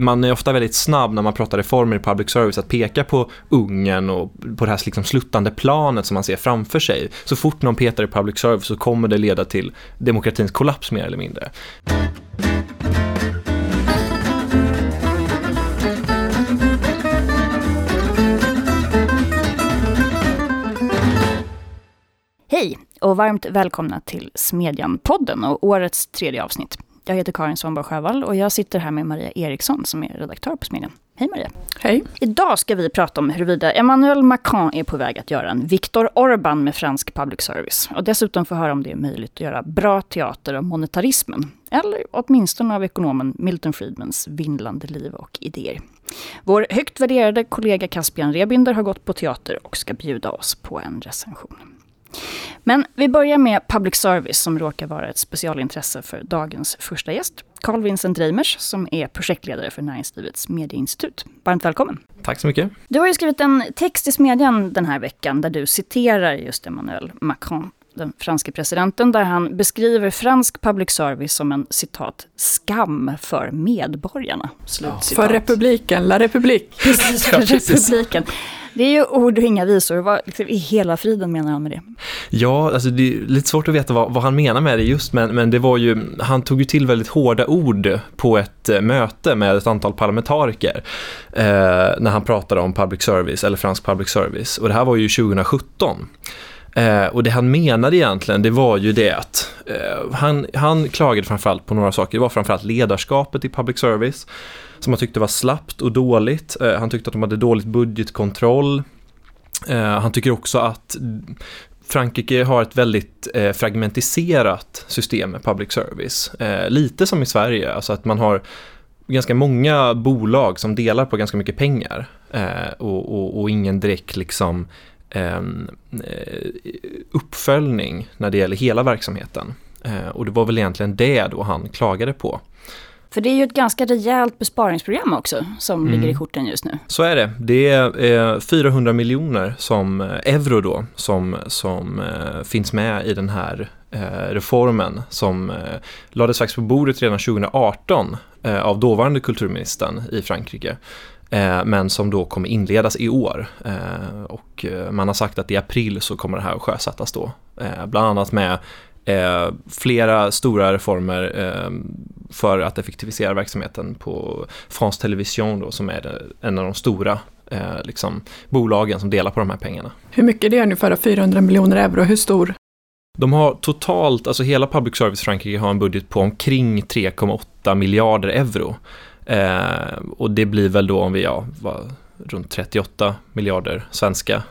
Man är ofta väldigt snabb när man pratar reformer i public service att peka på ungen och på det här liksom sluttande planet som man ser framför sig. Så fort någon petar i public service så kommer det leda till demokratins kollaps mer eller mindre. Hej och varmt välkomna till Smedjan-podden och årets tredje avsnitt. Jag heter Karin Svanborg Sjövall och jag sitter här med Maria Eriksson som är redaktör på Smedjan. Hej Maria! Hej! Idag ska vi prata om huruvida Emmanuel Macron är på väg att göra en Viktor Orban med fransk public service. Och dessutom få höra om det är möjligt att göra bra teater av monetarismen. Eller åtminstone av ekonomen Milton Friedmans vindlande liv och idéer. Vår högt värderade kollega Caspian Rebinder har gått på teater och ska bjuda oss på en recension. Men vi börjar med public service som råkar vara ett specialintresse för dagens första gäst. Carl Vincent Reimers som är projektledare för Näringslivets medieinstitut. Varmt välkommen. Tack så mycket. Du har ju skrivit en text i Smedjan den här veckan där du citerar just Emmanuel Macron den franske presidenten, där han beskriver fransk public service som en citat skam för medborgarna. Ja, för republiken, la republik. Precis, för republiken. Det är ju ord och inga visor. Vad liksom, i hela friden menar han med det? Ja, alltså det är lite svårt att veta vad, vad han menar med det just, men, men det var ju, han tog ju till väldigt hårda ord på ett eh, möte med ett antal parlamentariker eh, när han pratade om public service, eller fransk public service. Och det här var ju 2017. Eh, och det han menade egentligen, det var ju det att eh, han, han klagade framförallt på några saker. Det var framförallt ledarskapet i public service som han tyckte var slappt och dåligt. Eh, han tyckte att de hade dåligt budgetkontroll. Eh, han tycker också att Frankrike har ett väldigt eh, fragmentiserat system med public service. Eh, lite som i Sverige, alltså att man har ganska många bolag som delar på ganska mycket pengar eh, och, och, och, ingen direkt liksom ehm, eh, uppföljning när det gäller hela verksamheten. Eh, och det var väl egentligen det då han klagade på. För det är ju ett ganska rejält besparingsprogram också som mm. ligger i korten just nu. Så är det. Det är 400 miljoner som eh, euro då som, som eh, finns med i den här eh, reformen som lades faktiskt på bordet redan 2018 av dåvarande kulturministern i Frankrike men som då kommer inledas i år. Och man har sagt att i april så kommer det här att sjösättas då. Bland annat med eh, flera stora reformer eh, för att effektivisera verksamheten på France Television då, som är en av de stora eh, liksom, bolagen som delar på de här pengarna. Hur mycket det är ungefär 400 miljoner euro, hur stor? De har totalt, alltså hela public service Frankrike har en budget på omkring 3,8 miljarder euro. Eh, och det blir väl då om vi, ja, var runt 38 miljarder svenska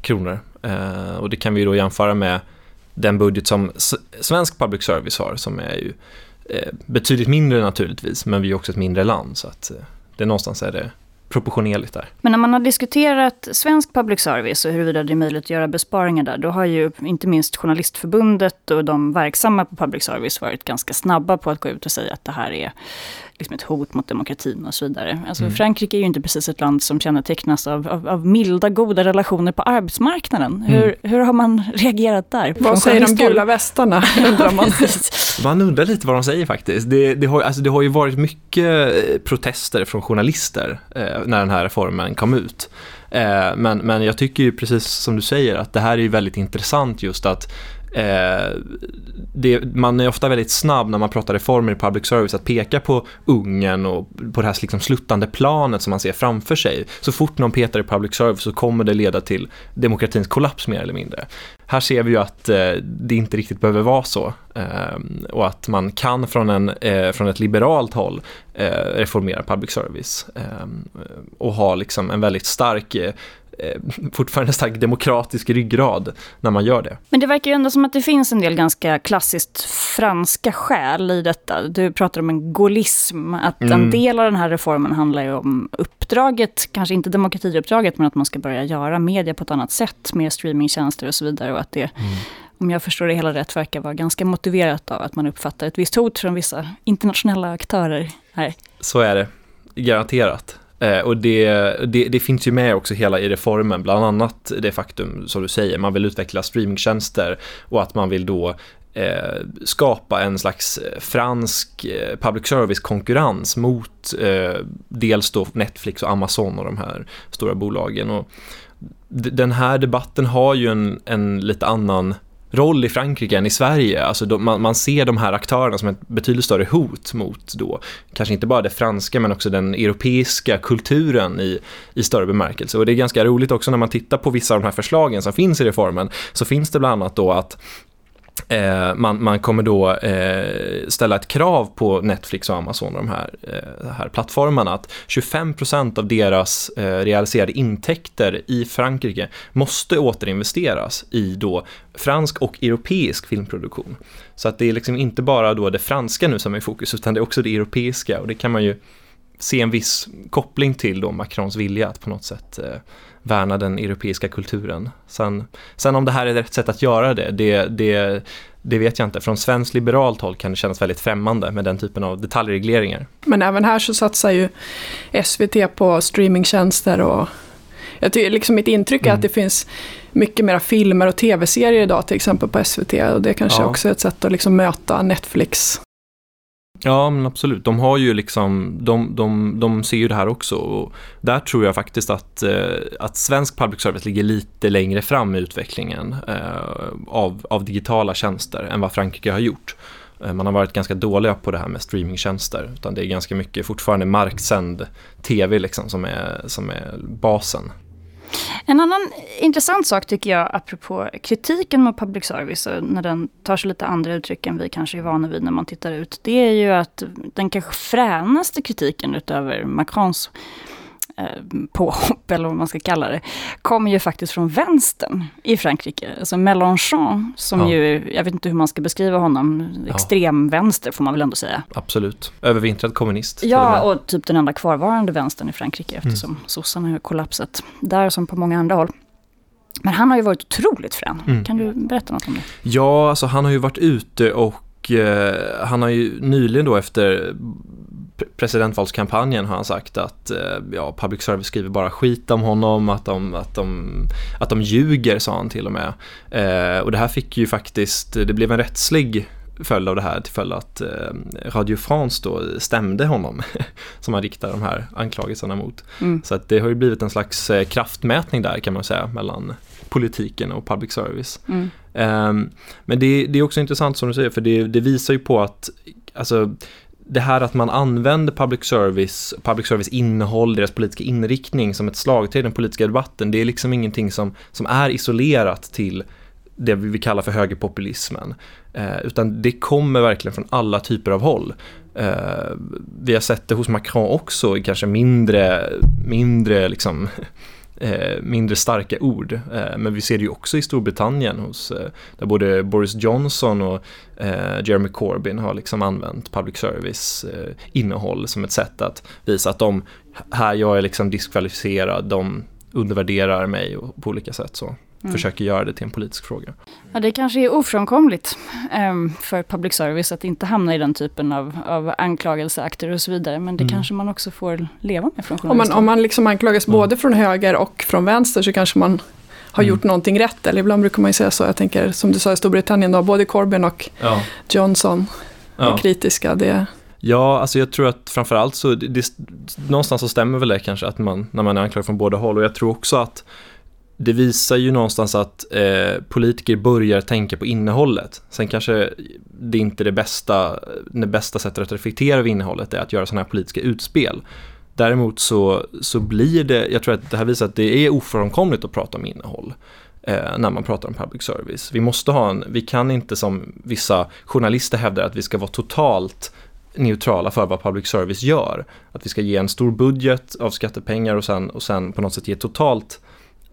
kronor. Eh, och det kan vi då jämföra med den budget som svensk public service har som är ju eh, betydligt mindre naturligtvis men vi är också ett mindre land så att eh, det någonstans är det proportionerligt där. Men när man har diskuterat svensk public service och huruvida det är möjligt att göra besparingar där, då har ju inte minst Journalistförbundet och de verksamma på public service varit ganska snabba på att gå ut och säga att det här är liksom ett hot mot demokratin och så vidare. Alltså mm. Frankrike är ju inte precis ett land som kännetecknas av, av, av milda, goda relationer på arbetsmarknaden. Mm. Hur, hur har man reagerat där? Vad säger de gula västarna, undrar man. man undrar lite vad de säger faktiskt. Det, det, har, alltså det har ju varit mycket eh, protester från journalister eh, när den här reformen kom ut. Eh, men, men jag tycker ju precis som du säger att det här är ju väldigt intressant just att Eh, det, man är ofta väldigt snabb när man pratar reformer i public service att peka på ungen och på det här liksom sluttande planet som man ser framför sig. Så fort någon petar i public service så kommer det leda till demokratins kollaps mer eller mindre. Här ser vi ju att eh, det inte riktigt behöver vara så eh, och att man kan från, en, eh, från ett liberalt håll eh, reformera public service eh, och ha liksom en väldigt stark eh, eh, fortfarande stark demokratisk ryggrad när man gör det. Men det verkar ju ändå som att det finns en del ganska klassiskt franska skäl i detta. Du pratar om en gaullism, att mm. en del av den här reformen handlar ju om uppdraget, kanske inte demokratiuppdraget, men att man ska börja göra media på ett annat sätt, med streamingtjänster och så vidare. Och att det, mm. om jag förstår det hela rätt, verkar vara ganska motiverat av att man uppfattar ett visst hot från vissa internationella aktörer här. Så är det, garanterat. Eh, och det, det, det, finns ju med också hela i reformen, bland annat det faktum som du säger, man vill utveckla streamingtjänster och att man vill då eh, skapa en slags fransk eh, public service-konkurrens mot eh, dels då Netflix och Amazon och de här stora bolagen. Och den här debatten har ju en, en lite annan roll i Frankrike än i Sverige. Alltså de, man, man, ser de här aktörerna som ett betydligt större hot mot då, kanske inte bara det franska men också den europeiska kulturen i, i större bemärkelse. Och det är ganska roligt också när man tittar på vissa av de här förslagen som finns i reformen så finns det bland annat då att Eh, man, man, kommer då eh, ställa ett krav på Netflix och Amazon och de här, eh, här plattformarna att 25% av deras eh, realiserade intäkter i Frankrike måste återinvesteras i då fransk och europeisk filmproduktion. Så att det är liksom inte bara då det franska nu som är i fokus utan det är också det europeiska och det kan man ju se en viss koppling till då Macrons vilja att på något sätt eh, värna den europeiska kulturen. Sen, sen om det här är rätt sätt att göra det, det, det, det vet jag inte. Från svensk liberalt håll kan det kännas väldigt främmande med den typen av detaljregleringar. Men även här så satsar ju SVT på streamingtjänster och jag tycker, liksom mitt intryck är mm. att det finns mycket mera filmer och tv-serier idag, till exempel på SVT. Och det kanske ja. också är ett sätt att liksom möta Netflix Ja, men absolut. De har ju liksom, de, de, de ser ju det här också och där tror jag faktiskt att, eh, att svensk public service ligger lite längre fram i utvecklingen eh, av, av digitala tjänster än vad Frankrike har gjort. Eh, man har varit ganska dåliga på det här med streamingtjänster utan det är ganska mycket fortfarande marksänd tv liksom som är, som är basen. En annan intressant sak tycker jag, apropå kritiken mot public service, när den tar sig lite andra uttryck än vi kanske är vana vid när man tittar ut, det är ju att den kanske fränaste kritiken utöver Macrons påhopp, eller vad man ska kalla det, kommer ju faktiskt från vänstern i Frankrike. Alltså Mélenchon, som ja. ju, jag vet inte hur man ska beskriva honom, ja. extremvänster får man väl ändå säga. Absolut, övervintrad kommunist. Ja, och typ den enda kvarvarande vänstern i Frankrike eftersom mm. sossarna har kollapsat. Där som på många andra håll. Men han har ju varit otroligt frän. Mm. Kan du berätta något om det? Ja, alltså han har ju varit ute och eh, han har ju nyligen då efter presidentvalskampanjen har han sagt att eh, ja, public service skriver bara skit om honom, att de, att de, att de ljuger sa han till och med. Eh, och det här fick ju faktiskt, det blev en rättslig följd av det här till följd att eh, Radio France då stämde honom som han riktar de här anklagelserna mot. Mm. Så att det har ju blivit en slags eh, kraftmätning där kan man säga mellan politiken och public service. Mm. Um, men det, det, är också intressant som du säger för det, det visar ju på att alltså, det här att man använder public service, public service innehåll, deras politiska inriktning som ett slagträ i den politiska debatten, det är liksom ingenting som, som är isolerat till det vi kallar för högerpopulismen. Eh, utan det kommer verkligen från alla typer av håll. Eh, vi har sett det hos Macron också, kanske mindre, mindre liksom eh, mindre starka ord. Eh, men vi ser det ju också i Storbritannien hos, eh, där både Boris Johnson och Jeremy Corbyn har liksom använt public service eh, innehåll som ett sätt att visa att de, här jag är liksom diskvalificerad, de undervärderar mig och på olika sätt så. Mm. försöker göra det till en politisk fråga. Ja, det kanske är ofrånkomligt um, för public service att inte hamna i den typen av, av anklagelseakter och så vidare. Men det mm. kanske man också får leva med från Om man, om man liksom anklagas mm. både från höger och från vänster så kanske man har mm. gjort någonting rätt. Eller ibland brukar man ju säga så. Jag tänker som du sa i Storbritannien då, både Corbyn och ja. Johnson är kritiska. Det, Ja, alltså jag tror att framförallt så, det, det, någonstans så stämmer väl det kanske att man, när man är anklagad från båda håll och jag tror också att det visar ju någonstans att eh, politiker börjar tänka på innehållet. Sen kanske det inte är det bästa, det bästa sättet att reflektera över innehållet är att göra sådana här politiska utspel. Däremot så, så blir det, jag tror att det här visar att det är ofrånkomligt att prata om innehåll eh, när man pratar om public service. Vi måste ha en, vi kan inte som vissa journalister hävdar att vi ska vara totalt neutrala för vad public service gör. Att vi ska ge en stor budget av skattepengar och sen, och sen på något sätt ge totalt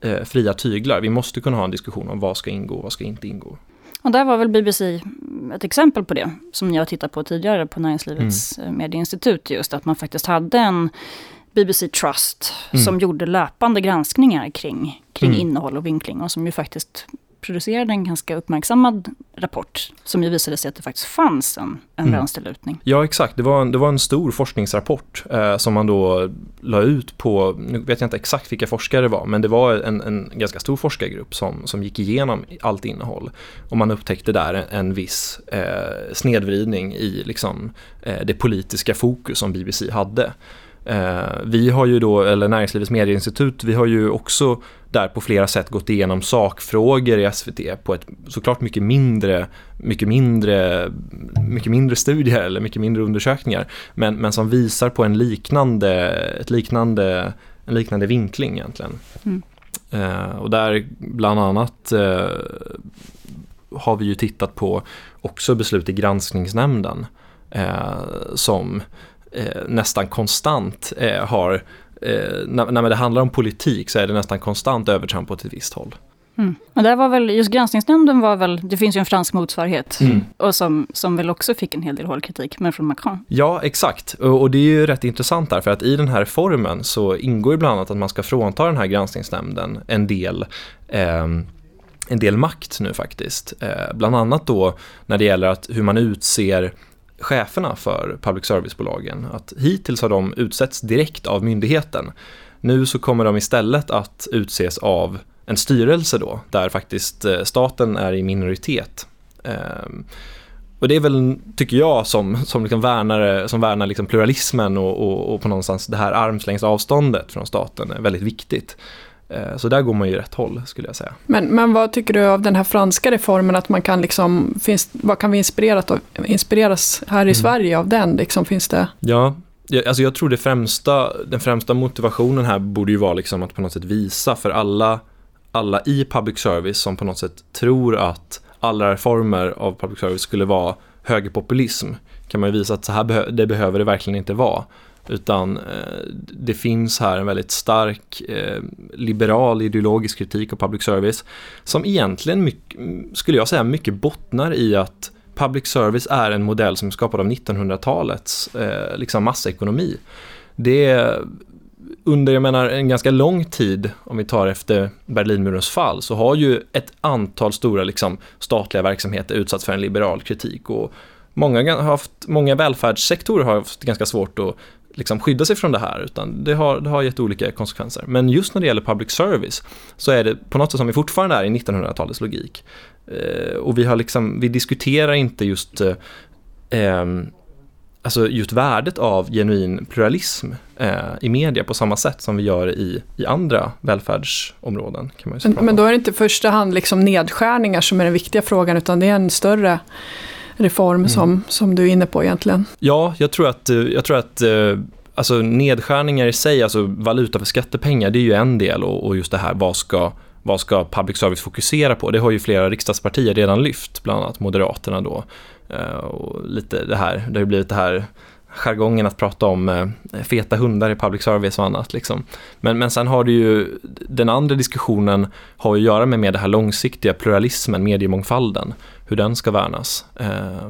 eh, fria tyglar. Vi måste kunna ha en diskussion om vad ska ingå och vad ska inte ingå. Och där var väl BBC ett exempel på det, som har tittat på tidigare på Näringslivets mm. Eh, medieinstitut, just att man faktiskt hade en BBC Trust mm. som gjorde löpande granskningar kring, kring mm. innehåll och vinkling och som ju faktiskt producerade en ganska uppmärksammad rapport som ju visade sig att det faktiskt fanns en, en mm. vänsterlutning. Ja, exakt. Det var en, det var en stor forskningsrapport eh, som man då la ut på, nu vet jag inte exakt vilka forskare det var, men det var en, en ganska stor forskargrupp som, som gick igenom allt innehåll. Och man upptäckte där en, en viss eh, snedvridning i liksom, eh, det politiska fokus som BBC hade. Eh, vi har ju då, eller Näringslivets medieinstitut, vi har ju också där på flera sätt gått igenom sakfrågor i SVT på ett såklart mycket mindre, mycket mindre, mycket mindre studier eller mycket mindre undersökningar. Men, men som visar på en liknande, ett liknande, en liknande vinkling egentligen. Mm. Eh, och där bland annat eh, har vi ju tittat på också beslut i granskningsnämnden eh, som eh, nästan konstant eh, har, eh, när, när det handlar om politik så är det nästan konstant övertramp åt ett visst håll. Mm. Och där var väl, just granskningsnämnden var väl, det finns ju en fransk motsvarighet, mm. och som, som väl också fick en hel del hård kritik, men från Macron. Ja, exakt. Och, och, det är ju rätt intressant där, för att i den här reformen så ingår ju bland annat att man ska frånta den här granskningsnämnden en del eh, en del makt nu faktiskt. Eh, bland annat då när det gäller att hur man utser cheferna för public service-bolagen. Att hittills har de utsetts direkt av myndigheten. Nu så kommer de istället att utses av en styrelse då, där faktiskt eh, staten är i minoritet. Ehm, och det är väl, tycker jag, som, som, liksom värnare, som värnar liksom pluralismen och, och, och på någonstans det här armslängds avståndet från staten är väldigt viktigt. Eh, så där går man ju rätt håll skulle jag säga. Men, men vad tycker du av den här franska reformen? Att man kan liksom, finns, vad kan vi inspireras, inspireras här i mm. Sverige av den? Liksom, finns det? Ja, alltså jag tror det främsta, den främsta motivationen här borde ju vara liksom att på något sätt visa för alla, alla i public service som på något sätt tror att alla reformer av public service skulle vara högerpopulism kan man ju visa att så här det behöver det verkligen inte vara. Utan eh, det finns här en väldigt stark eh, liberal ideologisk kritik av public service som egentligen, mycket, skulle jag säga, mycket bottnar i att public service är en modell som är skapad av 1900-talets eh, liksom massekonomi. Det är under jag menar, en ganska lång tid, om vi tar efter Berlinmurens fall, så har ju ett antal stora liksom, statliga verksamheter utsatts för en liberal kritik. Och många, har haft, många välfärdssektorer har haft ganska svårt att liksom skydda sig från det här, utan det har, det har gett olika konsekvenser. Men just när det gäller public service så är det på något sätt som vi fortfarande är i 1900-talets logik. Eh, och vi, har liksom, vi diskuterar inte just eh, ehm, alltså just värdet av genuin pluralism eh, i media på samma sätt som vi gör i, i andra välfärdsområden. Kan man men, men då är det inte i första hand liksom nedskärningar som är den viktiga frågan utan det är en större reform mm. som, som du är inne på egentligen. Ja, jag tror att, eh, jag tror att eh, alltså nedskärningar i sig, alltså valuta för skattepengar, det är ju en del och, och just det här, vad ska vad ska public service fokusera på? Det har ju flera riksdagspartier redan lyft, bland annat Moderaterna då. Eh, och lite det här, det har blivit det här jargongen att prata om feta hundar i public service och annat. Liksom. Men, men sen har du ju, den andra diskussionen har att göra med, med det här långsiktiga pluralismen, mediemångfalden, hur den ska värnas. Eh,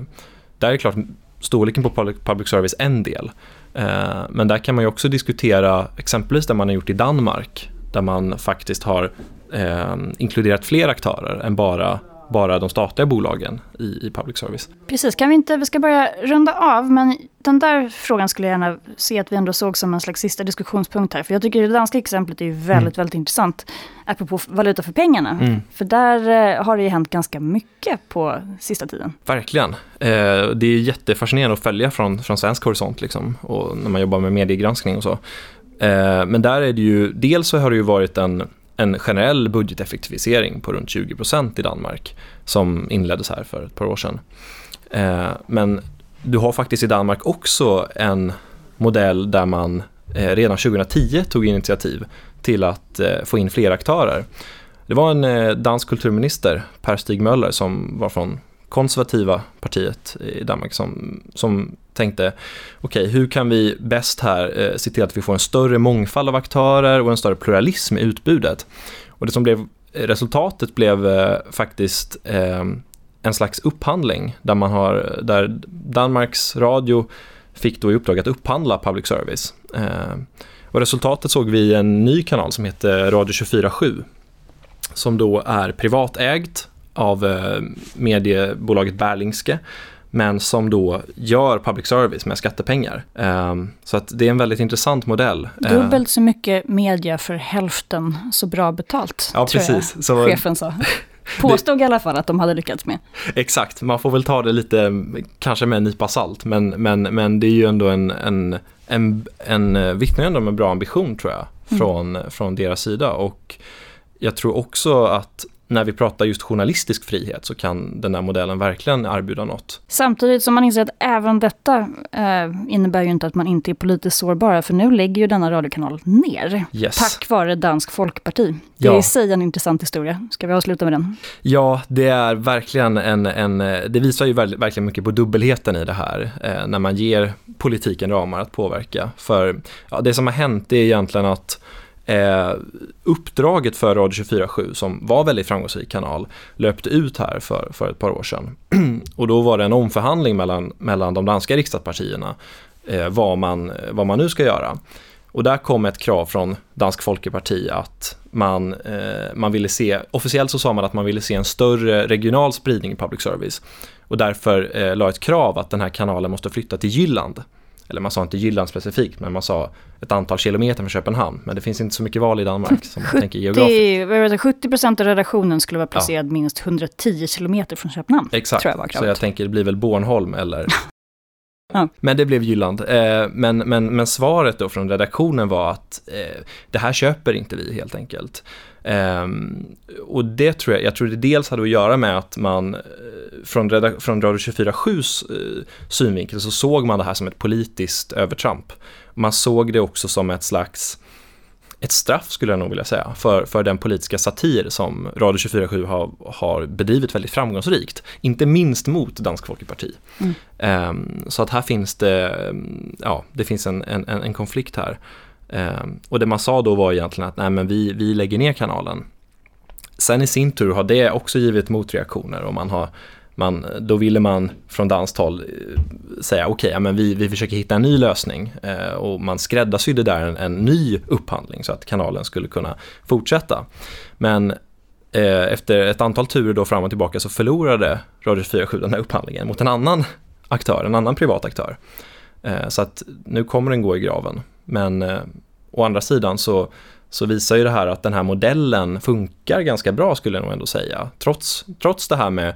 där är klart storleken på public, service en del. Eh, men där kan man ju också diskutera exempelvis det man har gjort i Danmark, där man faktiskt har eh, inkluderat fler aktörer än bara bara de statliga bolagen i, i public service. Precis, kan vi inte, vi ska börja runda av, men den där frågan skulle jag gärna se att vi ändå såg som en slags sista diskussionspunkt här. För jag tycker det danska exemplet är ju väldigt, mm. väldigt intressant, apropå valuta för pengarna. Mm. För där eh, har det ju hänt ganska mycket på sista tiden. Verkligen. Eh, det är jättefascinerande att följa från, från svensk horisont, liksom, och när man jobbar med mediegranskning och så. Eh, men där är det ju, dels så har det ju varit en en generell budgeteffektivisering på runt 20 procent i Danmark som inleddes här för ett par år sedan. Eh, men du har faktiskt i Danmark också en modell där man eh, redan 2010 tog initiativ till att eh, få in fler aktörer. Det var en eh, dansk kulturminister, Per Stig Möller, som var från konservativa partiet i Danmark som, som tänkte okej, okay, hur kan vi bäst här eh, se till att vi får en större mångfald av aktörer och en större pluralism i utbudet. Och det som blev eh, resultatet blev eh, faktiskt eh, en slags upphandling där man har, där Danmarks Radio fick då i uppdrag att upphandla public service. Eh, och resultatet såg vi i en ny kanal som heter Radio 24-7 som då är privatägt av eh, mediebolaget Berlingske men som då gör public service med skattepengar. Um, så att det är en väldigt intressant modell. Dubbelt så mycket media för hälften så bra betalt, ja, tror precis. jag så, chefen sa. Påstod det, i alla fall att de hade lyckats med. Exakt, man får väl ta det lite, kanske med en nypa salt, men, men, men det är ju ändå en, en, en, en vittnar ändå om en bra ambition tror jag, mm. från, mm. från deras sida. Och jag tror också att när vi pratar just journalistisk frihet så kan den här modellen verkligen erbjuda något. Samtidigt som man inser att även detta eh, innebär ju inte att man inte är politiskt sårbara, för nu lägger ju denna radiokanal ner. Yes. Tack vare Dansk Folkparti. Det är ja. i sig en intressant historia. Ska vi avsluta med den? Ja, det är verkligen en, en det visar ju verkligen mycket på dubbelheten i det här, eh, när man ger politiken ramar att påverka. För ja, det som har hänt är egentligen att Eh, uppdraget för Radio 24-7 som var väldigt framgångsrik kanal löpte ut här för, för ett par år sedan. och då var det en omförhandling mellan, mellan de danska riksdagspartierna eh, vad, man, vad man nu ska göra. Och där kom ett krav från Dansk Folkeparti att man, eh, man ville se, officiellt så sa man att man ville se en större regional spridning i public service. Och därför eh, la ett krav att den här kanalen måste flytta till Jylland eller man sa inte Jylland specifikt, men man sa ett antal kilometer från Köpenhamn. Men det finns inte så mycket val i Danmark som man 70, tänker geografiskt. 70 procent av redaktionen skulle vara placerad ja. minst 110 kilometer från Köpenhamn. Exakt, jag så jag tänker det blir väl Bornholm eller Ja. Men det blev Jylland. Eh, men, men, men svaret då från redaktionen var att eh, det här köper inte vi helt enkelt. Um, och det tror jag, jag tror det dels hade att göra med att man eh, från, från Radio 24-7s uh, synvinkel så såg man det här som ett politiskt övertramp. Man såg det också som ett slags ett straff skulle jag nog vilja säga för, för den politiska satir som Radio 24-7 har, har bedrivit väldigt framgångsrikt. Inte minst mot Dansk Folkeparti. Mm. Um, så att här finns det, ja, det finns en, en, en konflikt här. Um, och det man sa då var egentligen att nej men vi, vi lägger ner kanalen. Sen i sin tur har det också givit motreaktioner och man har man, då ville man från danskt håll eh, säga okej, okay, vi, vi försöker hitta en ny lösning eh, och man skräddarsydde där en, en, ny upphandling så att kanalen skulle kunna fortsätta. Men eh, efter ett antal turer då fram och tillbaka så förlorade Radio 47 den här upphandlingen mot en annan aktör, en annan privat aktör. Eh, så att nu kommer den gå i graven. Men eh, å andra sidan så så visar ju det här att den här modellen funkar ganska bra skulle jag nog ändå säga. Trots, trots det här med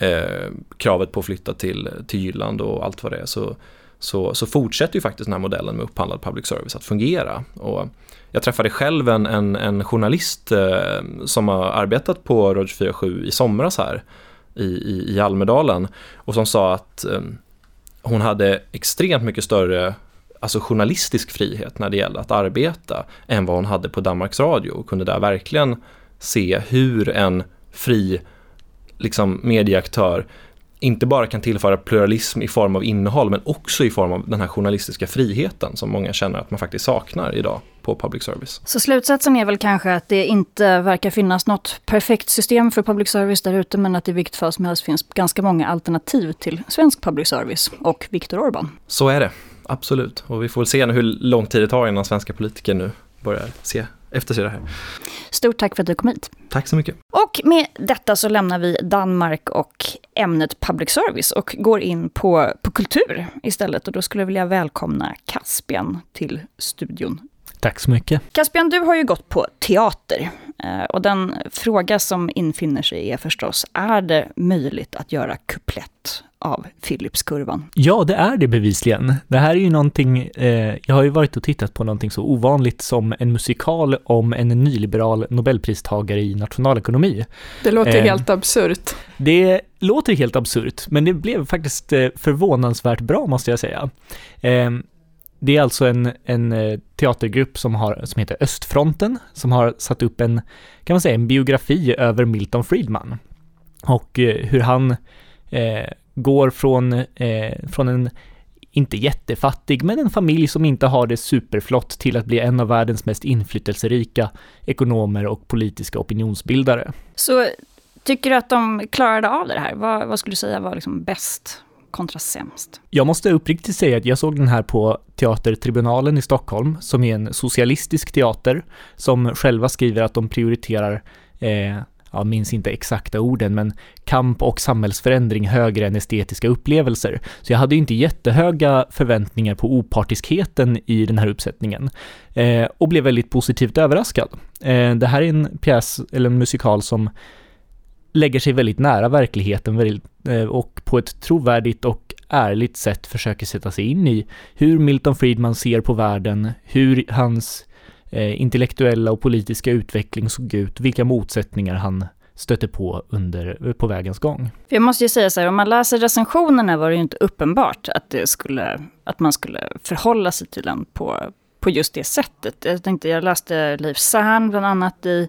eh, kravet på att flytta till, till Jylland och allt vad det är så, så, så fortsätter ju faktiskt den här modellen med upphandlad public service att fungera. Och jag träffade själv en, en, en journalist eh, som har arbetat på Radio 47 i somras här i, i, i Almedalen och som sa att eh, hon hade extremt mycket större alltså journalistisk frihet när det gällde att arbeta än vad hon hade på Danmarks Radio och kunde där verkligen se hur en fri liksom, medieaktör inte bara kan tillföra pluralism i form av innehåll men också i form av den här journalistiska friheten som många känner att man faktiskt saknar idag på public service. Så slutsatsen är väl kanske att det inte verkar finnas något perfekt system för public service där ute men att det i vilket fall som helst finns ganska många alternativ till svensk public service och Viktor Orban. Så är det, absolut. Och vi får väl se hur lång tid det tar innan svenska politiker nu börjar se efterse det här. Stort tack för att du kom hit. Tack så mycket. Och med detta så lämnar vi Danmark och ämnet public service och går in på, på kultur istället. Och då skulle jag vilja välkomna Caspian till studion. Tack så mycket. Caspian, du har ju gått på teater. Eh, och den fråga som infinner sig är förstås, är det möjligt att göra kuplett av Philipskurvan. Ja, det är det bevisligen. Det här är ju någonting, eh, jag har ju varit och tittat på någonting så ovanligt som en musikal om en nyliberal nobelpristagare i nationalekonomi. Det låter eh, helt absurt. Det låter helt absurt, men det blev faktiskt eh, förvånansvärt bra måste jag säga. Eh, det är alltså en, en eh, teatergrupp som, har, som heter Östfronten, som har satt upp en, kan man säga, en biografi över Milton Friedman. Och eh, hur han eh, går från, eh, från en inte jättefattig, men en familj som inte har det superflott till att bli en av världens mest inflytelserika ekonomer och politiska opinionsbildare. Så tycker du att de klarade av det här? Vad, vad skulle du säga var liksom bäst kontra sämst? Jag måste uppriktigt säga att jag såg den här på Teatertribunalen i Stockholm, som är en socialistisk teater, som själva skriver att de prioriterar eh, jag minns inte exakta orden, men kamp och samhällsförändring högre än estetiska upplevelser. Så jag hade inte jättehöga förväntningar på opartiskheten i den här uppsättningen eh, och blev väldigt positivt överraskad. Eh, det här är en pjäs, eller en musikal som lägger sig väldigt nära verkligheten väldigt, eh, och på ett trovärdigt och ärligt sätt försöker sätta sig in i hur Milton Friedman ser på världen, hur hans Eh, intellektuella och politiska utveckling såg ut, vilka motsättningar han stötte på under, på vägens gång. Jag måste ju säga så här, om man läser recensionerna var det ju inte uppenbart att, det skulle, att man skulle förhålla sig till den på, på just det sättet. Jag tänkte, jag läste Leif Sahn bland annat i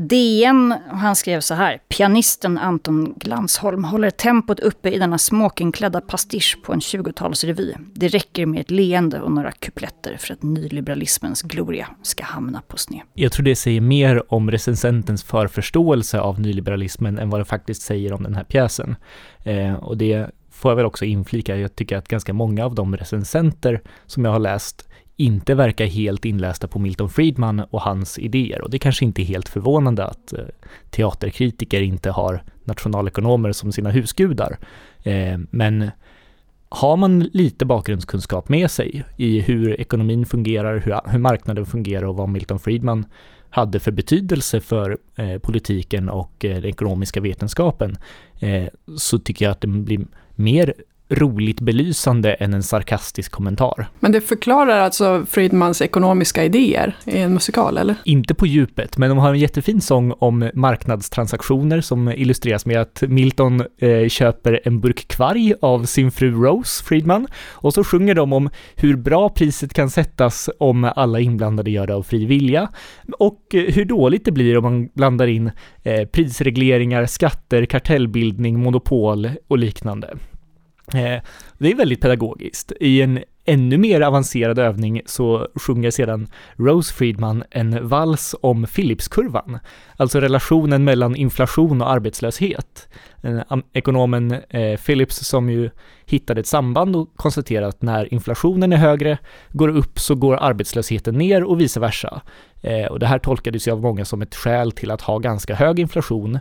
DN, han skrev så här. Pianisten Anton Glansholm håller tempot uppe i denna smokingklädda pastisch på en 20-talsrevy. Det räcker med ett leende och några kupletter för att nyliberalismens gloria ska hamna på sned. Jag tror det säger mer om recensentens förförståelse av nyliberalismen än vad det faktiskt säger om den här pjäsen. Eh, och det får jag väl också inflika. Jag tycker att ganska många av de recensenter som jag har läst inte verkar helt inlästa på Milton Friedman och hans idéer. Och det kanske inte är helt förvånande att eh, teaterkritiker inte har nationalekonomer som sina husgudar. Eh, men har man lite bakgrundskunskap med sig i hur ekonomin fungerar, hur, hur marknaden fungerar och vad Milton Friedman hade för betydelse för eh, politiken och eh, den ekonomiska vetenskapen, eh, så tycker jag att det blir mer roligt belysande än en sarkastisk kommentar. Men det förklarar alltså Friedmans ekonomiska idéer i en musikal, eller? Inte på djupet, men de har en jättefin sång om marknadstransaktioner som illustreras med att Milton eh, köper en burk kvarg av sin fru Rose Friedman och så sjunger de om hur bra priset kan sättas om alla inblandade gör det av fri vilja och eh, hur dåligt det blir om man blandar in eh, prisregleringar, skatter, kartellbildning, monopol och liknande. Eh, det är väldigt pedagogiskt. I en ännu mer avancerad övning så sjunger sedan Rose Friedman en vals om Philipskurvan, alltså relationen mellan inflation och arbetslöshet. Eh, ekonomen eh, Phillips som ju hittade ett samband och konstaterade att när inflationen är högre, går upp så går arbetslösheten ner och vice versa. Och det här tolkades ju av många som ett skäl till att ha ganska hög inflation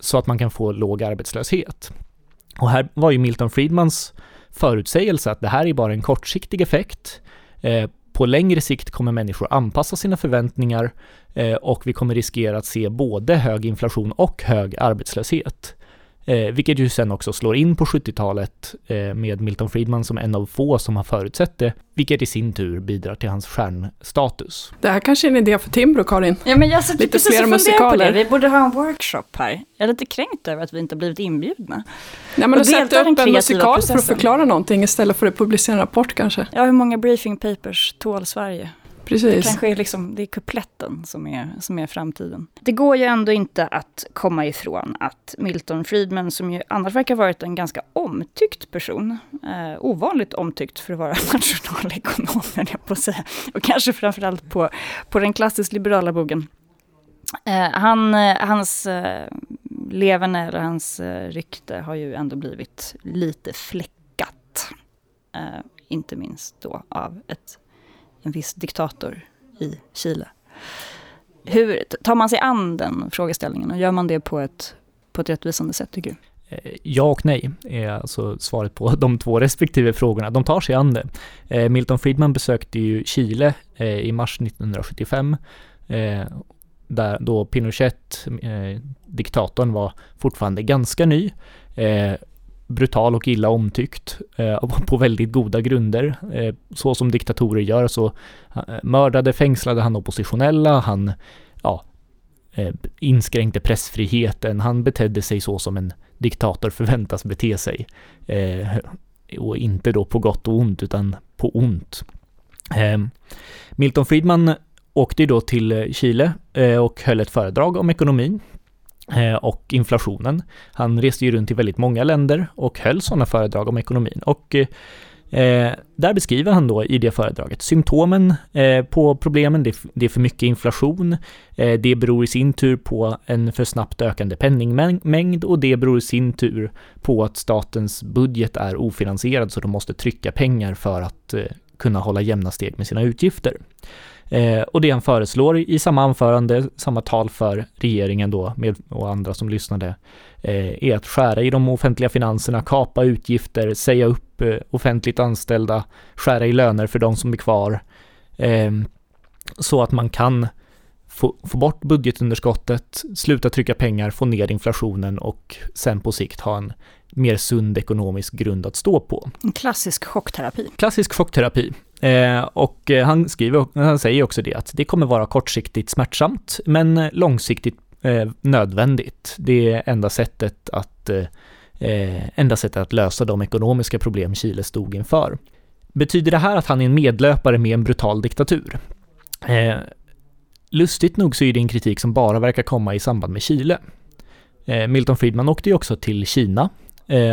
så att man kan få låg arbetslöshet. Och här var ju Milton Friedmans förutsägelse att det här är bara en kortsiktig effekt. Eh, på längre sikt kommer människor anpassa sina förväntningar eh, och vi kommer riskera att se både hög inflation och hög arbetslöshet. Eh, vilket ju sen också slår in på 70-talet eh, med Milton Friedman som en av få som har förutsett det, vilket i sin tur bidrar till hans stjärnstatus. Det här kanske är en idé för Timbro, Karin. Ja, men jag lite fler musikaler. Vi borde ha en workshop här. Jag är lite kränkt över att vi inte har blivit inbjudna. Nej, men sätta upp en musikal processen. för att förklara någonting istället för att publicera en rapport kanske. Ja, hur många briefing papers tål Sverige? Precis. Det kanske är, liksom, det är kupletten som är, som är framtiden. Det går ju ändå inte att komma ifrån att Milton Friedman, som ju annars verkar ha varit en ganska omtyckt person, eh, ovanligt omtyckt för att vara nationalekonom, jag på att säga, och kanske framförallt på, på den klassiskt liberala bogen. Eh, han, eh, hans eh, levande eller hans eh, rykte har ju ändå blivit lite fläckat. Eh, inte minst då av ett en viss diktator i Chile. Hur tar man sig an den frågeställningen och gör man det på ett, på ett rättvisande sätt tycker du? Eh, ja och nej är alltså svaret på de två respektive frågorna. De tar sig an det. Eh, Milton Friedman besökte ju Chile eh, i mars 1975 där då Pinochet, diktatorn, var fortfarande ganska ny brutal och illa omtyckt eh, på väldigt goda grunder. Eh, så som diktatorer gör så eh, mördade, fängslade han oppositionella, han ja, eh, inskränkte pressfriheten, han betedde sig så som en diktator förväntas bete sig. Eh, och inte då på gott och ont utan på ont. Eh, Milton Friedman åkte då till Chile eh, och höll ett föredrag om ekonomin Eh, och inflationen. Han reste ju runt i väldigt många länder och höll sådana föredrag om ekonomin. Och eh, där beskriver han då i det föredraget symptomen eh, på problemen. Det, det, är för mycket inflation. Eh, det beror i sin tur på en för snabbt ökande penningmängd och det beror i sin tur på att statens budget är ofinansierad så de måste trycka pengar för att eh, kunna hålla jämna steg med sina utgifter. Eh, och det han föreslår i samma anförande, samma tal för regeringen då med, och andra som lyssnade, eh, är att skära i de offentliga finanserna, kapa utgifter, säga upp eh, offentligt anställda, skära i löner för de som är kvar, eh, så att man kan få, få bort budgetunderskottet, sluta trycka pengar, få ner inflationen och sen på sikt ha en mer sund ekonomisk grund att stå på. En klassisk chockterapi. Klassisk chockterapi. Eh, och eh, han, skriver, han säger också det att det kommer vara kortsiktigt smärtsamt men eh, långsiktigt eh, nödvändigt. Det är enda sättet att, eh, enda sättet att lösa de ekonomiska problem Chile stod inför. Betyder det här att han är en medlöpare med en brutal diktatur? Eh, lustigt nog så är det en kritik som bara verkar komma i samband med Chile. Milton Friedman åkte ju också till Kina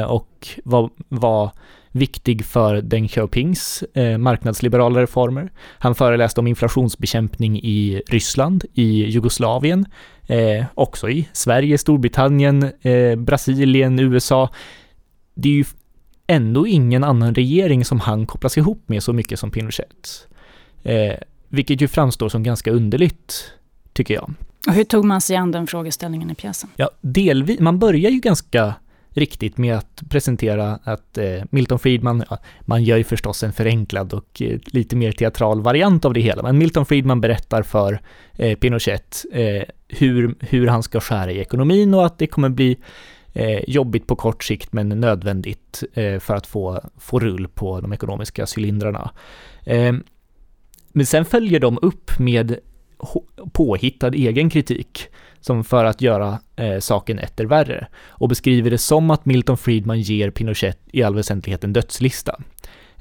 och var, var viktig för Deng Xiaopings eh, marknadsliberala reformer. Han föreläste om inflationsbekämpning i Ryssland, i Jugoslavien, eh, också i Sverige, Storbritannien, eh, Brasilien, USA. Det är ju ändå ingen annan regering som han kopplas ihop med så mycket som Pinochet. Eh, vilket ju framstår som ganska underligt, tycker jag. Och hur tog man sig an den frågeställningen i pjäsen? Ja, delvis, man börjar ju ganska riktigt med att presentera att eh, Milton Friedman, ja, man gör ju förstås en förenklad och eh, lite mer teatral variant av det hela, men Milton Friedman berättar för eh, Pinochet eh, hur, hur han ska skära i ekonomin och att det kommer bli eh, jobbigt på kort sikt men nödvändigt eh, för att få, få rull på de ekonomiska cylindrarna. Ehm, men sen följer de upp med påhittad egen kritik som för att göra eh, saken etter värre och beskriver det som att Milton Friedman ger Pinochet i all väsentlighet en dödslista.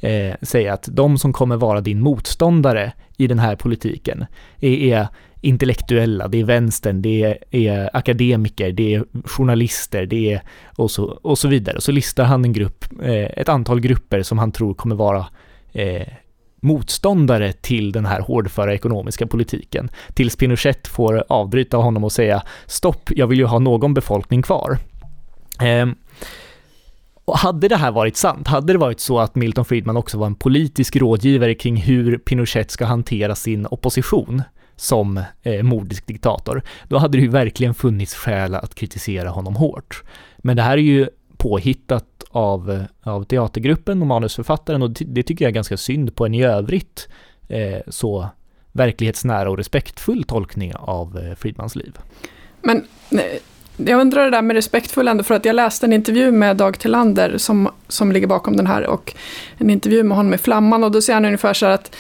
Eh, säger att de som kommer vara din motståndare i den här politiken är, är intellektuella, det är vänstern, det är, är, akademiker, det är journalister, det är och så, och så vidare. Och så listar han en grupp, eh, ett antal grupper som han tror kommer vara eh, motståndare till den här hårdföra ekonomiska politiken, tills Pinochet får avbryta honom och säga stopp, jag vill ju ha någon befolkning kvar. Eh, och hade det här varit sant, hade det varit så att Milton Friedman också var en politisk rådgivare kring hur Pinochet ska hantera sin opposition som eh, mordisk diktator, då hade det ju verkligen funnits skäl att kritisera honom hårt. Men det här är ju påhittat av, eh, av teatergruppen och manusförfattaren och det tycker jag är ganska synd på en i övrigt eh, så verklighetsnära och respektfull tolkning av eh, Friedmans liv. Men eh, jag undrar det där med respektfull ändå, för att jag läste en intervju med Dag Tillander som, som ligger bakom den här och en intervju med honom i Flamman och då säger han ungefär så här att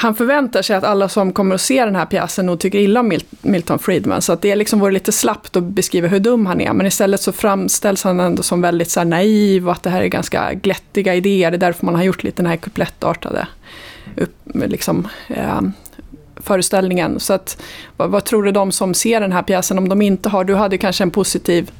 han förväntar sig att alla som kommer att se den här pjäsen nog tycker illa om Milton Friedman. Så att det liksom vore lite slappt att beskriva hur dum han är. Men istället så framställs han ändå som väldigt så naiv och att det här är ganska glättiga idéer. Det är därför man har gjort lite den här kuplettartade upp, liksom, eh, föreställningen. Så att, vad, vad, tror du de som ser den här pjäsen, om de inte har, du hade kanske en positiv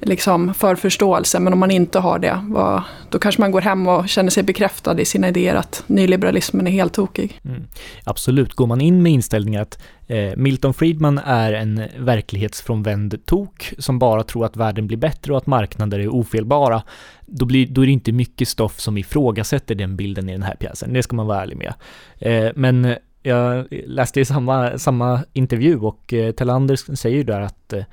liksom, förförståelse, men om man inte har det, vad, då kanske man går hem och känner sig bekräftad i sina idéer att nyliberalismen är helt tokig. Mm. Absolut, går man in med inställningen att eh, Milton Friedman är en verklighetsfrånvänd tok som bara tror att världen blir bättre och att marknader är ofelbara, då, blir, då är det inte mycket stoff som ifrågasätter den bilden i den här pjäsen, det ska man vara ärlig med. Eh, men eh, jag läste i samma, samma intervju och eh, Tellander säger ju där att eh,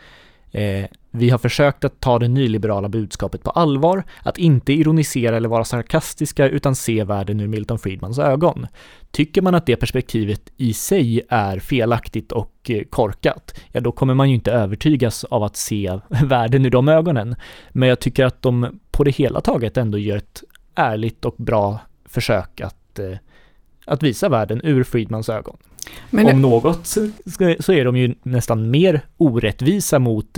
eh, vi har försökt att ta det nyliberala budskapet på allvar, att inte ironisera eller vara sarkastiska utan se världen ur Milton Friedmans ögon. Tycker man att det perspektivet i sig är felaktigt och eh, korkat, ja då kommer man ju inte övertygas av att se världen ur de ögonen. Men jag tycker att de på det hela taget ändå gör ett ärligt och bra försök att eh, att visa världen ur Friedmans ögon. Men Om något så är de ju nästan mer orättvisa mot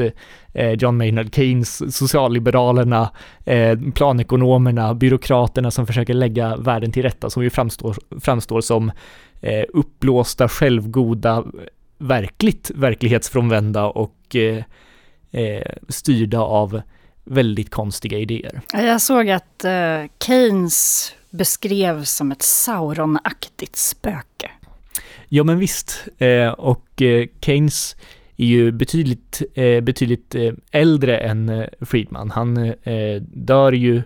eh, John Maynard Keynes, socialliberalerna, eh, planekonomerna, byråkraterna som försöker lägga världen till rätta, som ju framstår, framstår som eh, uppblåsta, självgoda, verkligt verklighetsfrånvända och styrda av väldigt konstiga idéer. Jag såg att Keynes beskrevs som ett Sauron-aktigt spöke. Ja men visst, eh, och eh, Keynes är ju betydligt, eh, betydligt äldre än Friedman. Han dör ju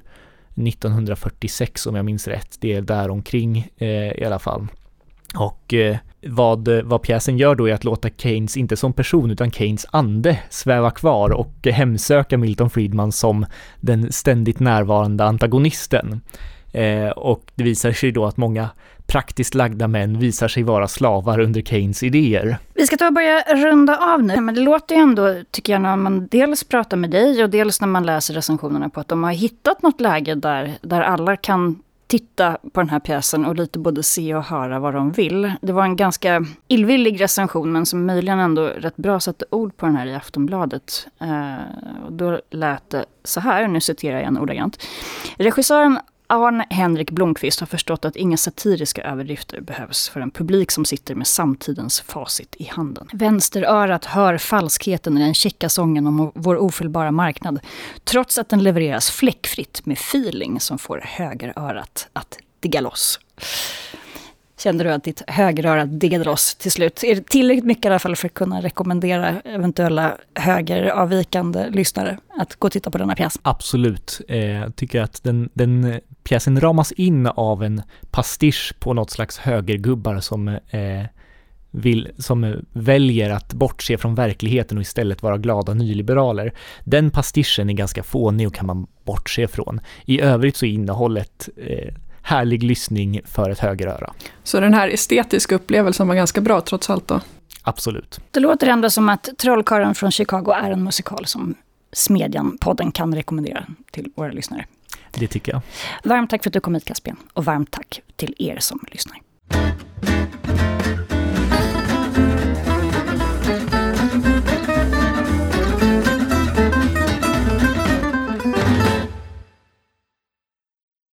1946 om jag minns rätt. Det är där omkring i alla fall. Och vad, vad pjäsen gör då är att låta Keynes, inte som person utan Keynes ande, sväva kvar och hemsöka Milton Friedman som den ständigt närvarande antagonisten. Eh, och det visar sig då att många praktiskt lagda män visar sig vara slavar under Keynes idéer. Vi ska ta och börja runda av nu, men det låter ju ändå, tycker jag, när man dels pratar med dig och dels när man läser recensionerna på att de har hittat något läge där, där alla kan titta på den här pjäsen och lite både se och höra vad de vill. Det var en ganska illvillig recension, men som möjligen ändå rätt bra satte ord på den här i Aftonbladet. Eh, och då lät det så här, nu citerar jag igen ordagrant. Regissören Arne Henrik Blomqvist har förstått att inga satiriska överdrifter behövs för en publik som sitter med samtidens facit i handen. Vänsterörat hör falskheten i den käcka sången om vår ofelbara marknad, trots att den levereras fläckfritt med feeling som får högerörat att digga loss. Kände du att ditt högeröra diggade loss till slut? Är det tillräckligt mycket i alla fall för att kunna rekommendera eventuella högeravvikande lyssnare att gå och titta på denna pjäs? Absolut. Eh, jag tycker att den, den pjäsen ramas in av en pastisch på något slags högergubbar som eh, vill, som väljer att bortse från verkligheten och istället vara glada nyliberaler. Den pastischen är ganska fånig och kan man bortse från. I övrigt så är innehållet eh, härlig lyssning för ett högeröra. Så den här estetiska upplevelsen var ganska bra trots allt då? Absolut. Det låter ändå som att Trollkarlen från Chicago är en musikal som Smedjan-podden kan rekommendera till våra lyssnare. Det tycker jag. Varmt tack för att du kom hit Caspian och varmt tack till er som lyssnar.